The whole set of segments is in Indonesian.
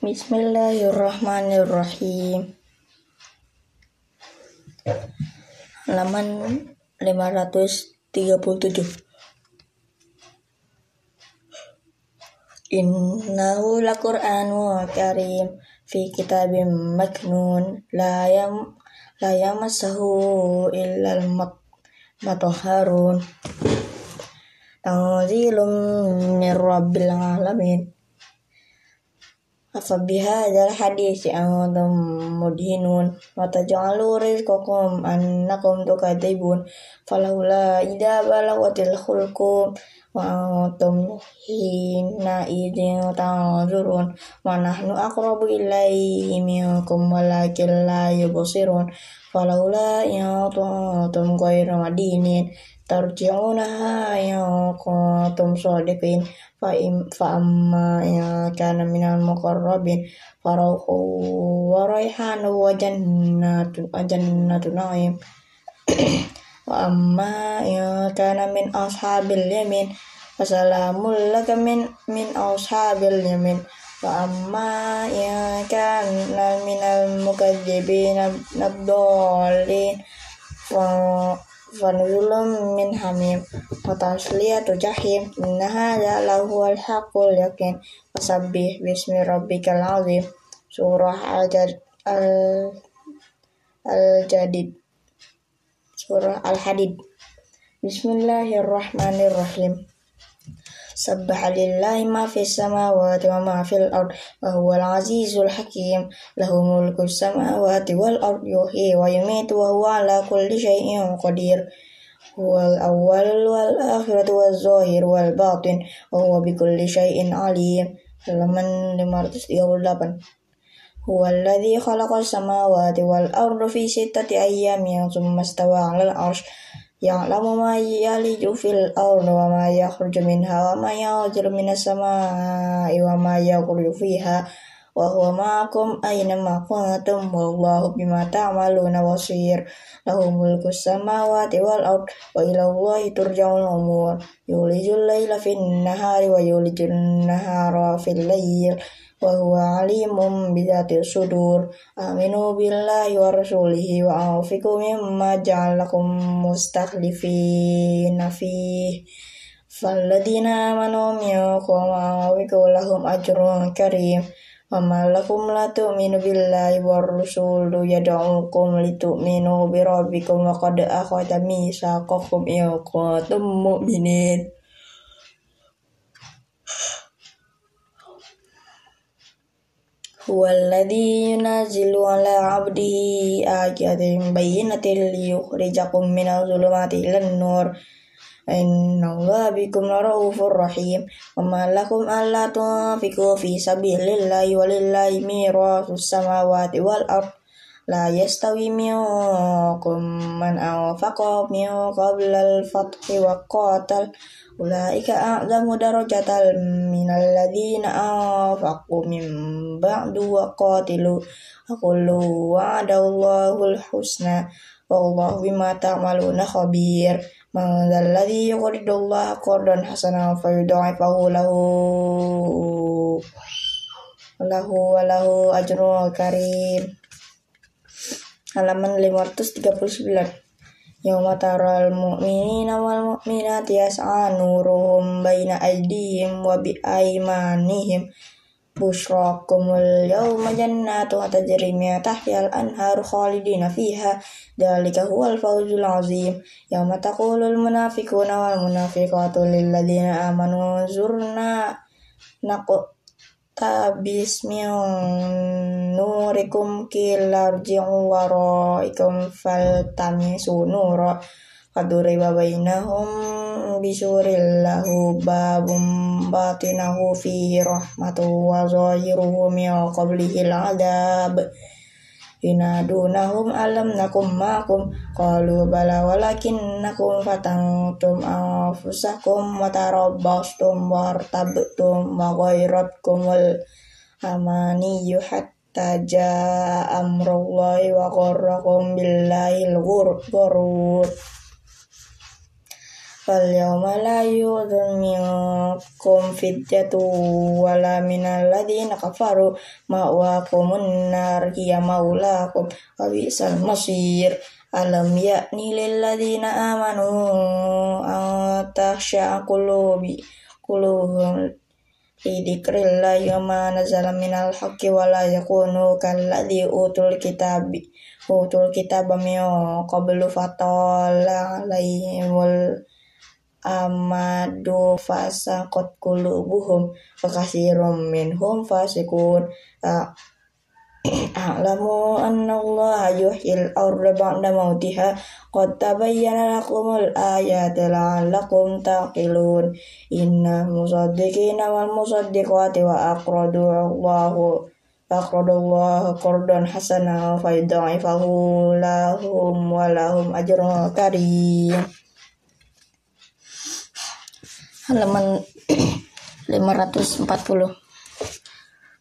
Bismillahirrahmanirrahim. Halaman 537. Innahu laqur'anu karim fi kitabim maknun la yam la yamassahu illa al-mutahharun. Tanzilum min rabbil alamin. Afabihadzal hadisi antum mudhinun. Wa taj'alu rizqakum annakum tukadzibun falawla idza balagatil wa antum hina idzin tanzurun wa nahnu aqrabu ilaihi minkum walakin la yubsirun falawla in kuntum ghayra madinin tarji'unaha in kuntum shadiqin fa amma in kana minal muqarrabin farauhu wa wa wa amma in kana min ashabil yamin fasalamul laka min min ashabil yamin. Wa amma in kana minal mukadzibin nabdallin fanuzulum min hamim. Wa tasliyatu jahim inna hadza lahu al haqqul yakin fasabbih bismi rabbikal azim. Surah al al al jadid surah al hadid bismillahirrahmanirrahim سبح لله ما في السماوات وما في الأرض وهو العزيز الحكيم. له ملك السماوات والأرض يحيي ويميت وهو على كل شيء قدير. هو الأول والآخرة والظاهر والباطن وهو بكل شيء عليم. halaman 538 هو الذي خلق السماوات والأرض في ستة أيام ثم استوى على العرش. يعلم ما يلج في الأرض وما يخرج منها وما ينزل من السماء وما يخرج فيها وهو معكم أينما كنتم والله بما تعملون بصير. له ملك السماوات والأرض وإلى الله ترجع الأمور. يولج الليل في النهار ويولج النهار في الليل. wa huwa alimun bidzati sudur aminu billahi wa rasulihi wa aufiku mimma ja'alakum mustakhlifina fihi falladina amanu minkum wa aufiku lahum ajrun karim wa ma lakum la tu'minu billahi wa rasulu yad'ukum litu'minu bi rabbikum wa qad akhadha mitsaqakum in kuntum mu'minin هو الذي ينزل على عبده آيات بينة ليخرجكم من الظلمات إلى النور إن الله بكم لرؤوف رحيم وما لكم ألا تنفقوا في سبيل الله ولله ميراث السماوات والأرض لا يستوي منكم من أنفق من قبل الفتح وقاتل أولئك أعظم درجة من الذين أنفقوا من بعد وقاتلوا وكل وعد الله الحسنى والله بما تعملون خبير من ذا الذي يقرض الله قرضا حسنا فيضاعفه له له وله أجر كريم halaman 539 Yauma taral mu'minina wal mu'minati yas'a nuruhum baina aydihim wa bi aymanihim. Bushrakumul yawma jannatu tajri min tahtihal anharu khalidina fiha. Dzalika huwal fawzul azim. Yauma taqulul munafiquna wal munafiqatu lil ladzina amanu zurna naqu nurikum kilarji'u waraikum faltamisu nura Kaduriba bainahum bisuril lahu babum batinahu fi rahmatu wa zahiruhu min adab Inadunahum alam nakum ma'akum. Qalu bala walakinnakum fatangtum anfusakum wa tarabbastum wartabtum wa ghairatkumul amaniyu hatta jaa amrullahi wa gharrakum billahi al-ghurur فاليوم لا يؤذن منكم فدية ولا من الذين كفروا مأواكم النار هي مولاكم وبئس المصير ألم يأن للذين آمنوا أن تخشع قلوبي قلوبهم لذكر الله وما نزل من الحق ولا يكونوا كالذي أوتوا الكتاب أوتوا الكتاب من قبل فطال عليهم amadu fasaqat qulubuhum wa katsirum minhum fasiqun a'lamu anna Allah yuhyil arda ba'da mautiha qad tabayyana lakumul ayati la'allakum taqilun. Inna musaddiqina wal musaddiqati wa aqradu Allahu aqradu Allah qardan hasana fa yudha'ifahu lahum wa lahum ajrun karim halaman 540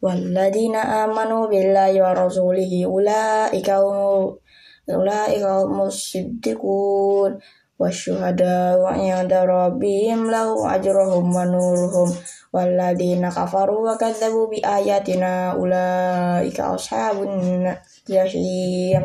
Walladina amanu billahi wa rasulihi ulaika ulaika musiddiqun wasyuhada wa inda rabbihim lahu ajruhum wa nuruhum. Walladina kafaru wa kadzabu bi ayatina ulaika ashabun jahim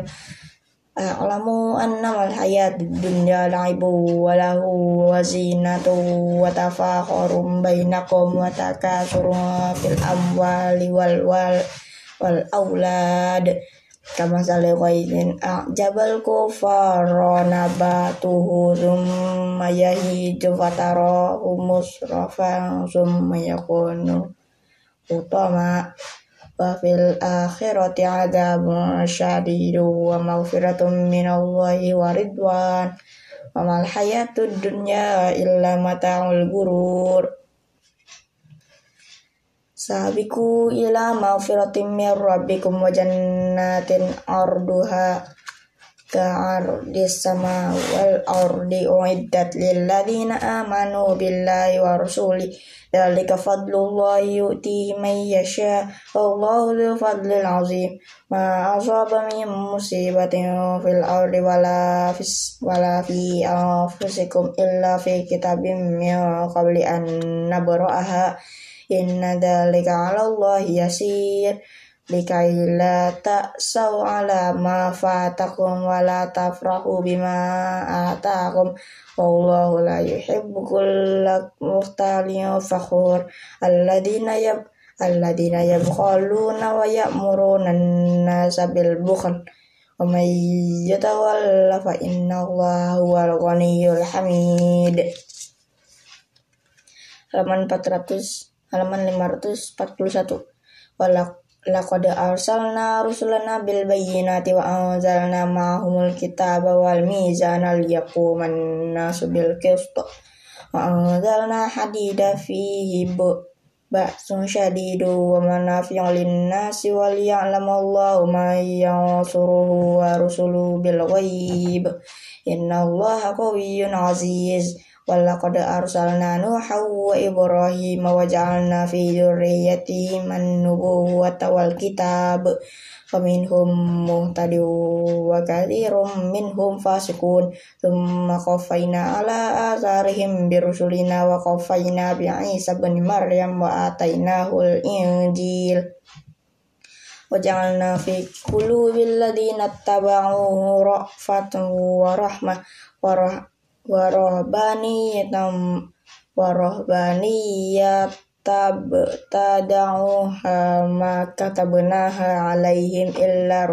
A'lamu annamal hayat dunya la'ibu wa lahu wa zinatu wa tafakhurum bainakum wa takasurun fil amwali wal wal wal aulad kama sale ghaizin a'jabal kufara nabatuhu wa fil akhirati adzabun syadidu maghfiratun minallahi wa ridwan wa mal hayatud dunya illa mata'ul gurur Sabiku ila maghfiratin min rabbikum wa jannatin ardi uiddat lil ladina amanu billahi wa rasuli ذلك فضل الله يؤتيه من يشاء. والله ذو فضل عظيم ما أصاب من مصيبة في الأرض ولا في ولا في أنفسكم إلا في كتاب من قبل أن نبرأها. إن ذلك على الله يسير. Likai la ta'saw ala ma fatakum wa la tafrahu bima atakum. Wallahu la yuhibbu kulla muhtalin fakhur. Alladina yab alladina yabkhaluna wa ya'muruna an-nasa bil bukhl. Wa may yatawalla fa inna allaha huwal ghaniyyul hamid. Halaman 400 halaman 541 walak laqad arsalna rusulana bil bayyinati wa anzalna ma'ahumul kitaba wal mizana liyaquman nasu bil qist wa anzalna hadida fihi ba'sun syadidu wa manafi'u lin-nasi wa liya'lamallahu man yansuruhu wa rusuluhu bil ghaib. Innallaha qawiyyun aziz Walaqad arsalna Nuha wa Ibrahim wa ja'alna fi dzurriyyatihim an-nubuwwata wal kitab faminhum muhtadi wa katsirum minhum fasiqun thumma qaffayna ala atharihim bi rusulina wa qaffayna bi Isa bin Maryam wa atainahu al-injil وجعلنا في قلوب الذين اتبعوه رأفة ورحمة ورحمة warahbaniyatan warahbaniyat tada'uha ma katabnaha alaihim illa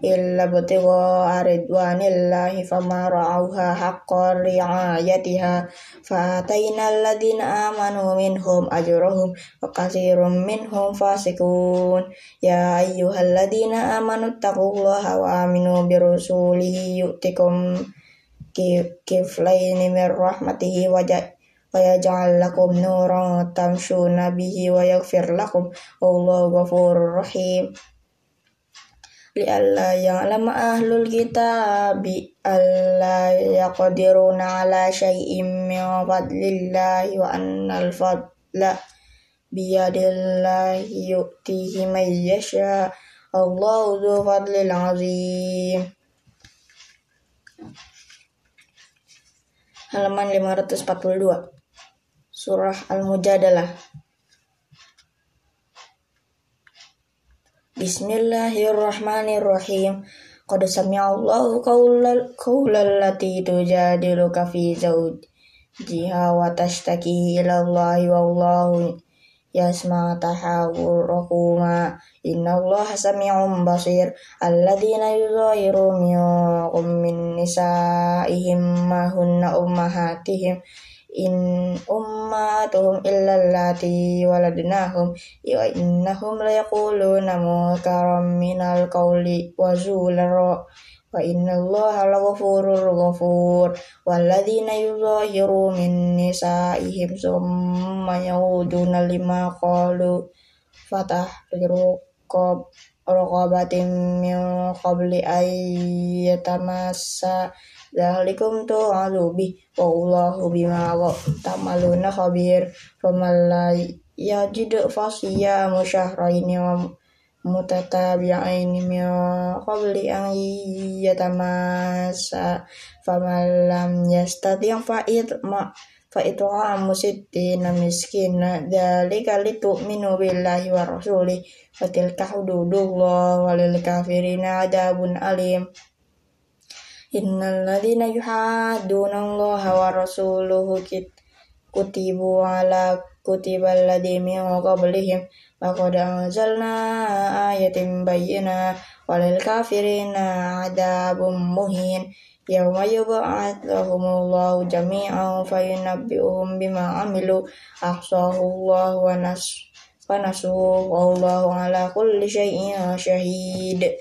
illa butigha aridwanillahi fama ra'auha haqqa ri'ayatiha. Fa atayna alladhina amanu minhum ajrahum wa katsirum minhum fasiqun. Ya ayyuhalladzina amanu taqullaha wa aminu birusulihi yu'tikum kiflaini min rahmatihi wa yaj'al lakum nuran tamshuna bihi wa yaghfir lakum wallahu ghafurur rahim li'alla ya'lama ahlul kitabi alla yaqdiruna ala syai'in min fadlillahi wa annal fadla biyadillahi yu'tihi man yasha Allahu dzu fadlil halaman 542. Surah Al-Mujadalah. Bismillahirrahmanirrahim. Qad sami'allahu qawlal qawlal lati tujadiluka fi zawjiha wa tashtaki ila Allahi wallahu yasma tahawurakuma inna allaha sami'un basir. Alladzina yuzahiru minkum min nisaihim ma hunna ummahatihim. In ummatuhum illa allati waladnahum. Wa innahum la yaquluna munkaram minal qawli wa wa inna allaha laghafurur ghafur walladzina yuzahiru min nisaihim summa yauduna lima qalu fatahriru qab raqabatin min qabli ayyatamassa dzalikum tu'adu bi wallahu bima ta'maluna khabir. Faman la yajid fasiyamu syahraini wa mutatabi'aini min qabli an yatamassa faman lam yastati' fa'id ma fa'it'amu sittina miskina. Dzalika litu'minu billahi wa rasulih wa tilka hududullah walil kafirina adabun alim. Innal ladzina yuhadduna Allah wa rasuluhu kutibu ala kutibal ladzi min qablihim Laqad anzalna ayatin bayyina walil kafirina adabun muhin Yawma yub'atsuhumullahu jami'an fayunabbi'uhum bima amilu ahsahullahu wa nas wa nasuhu wallahu ala kulli syai'in syahid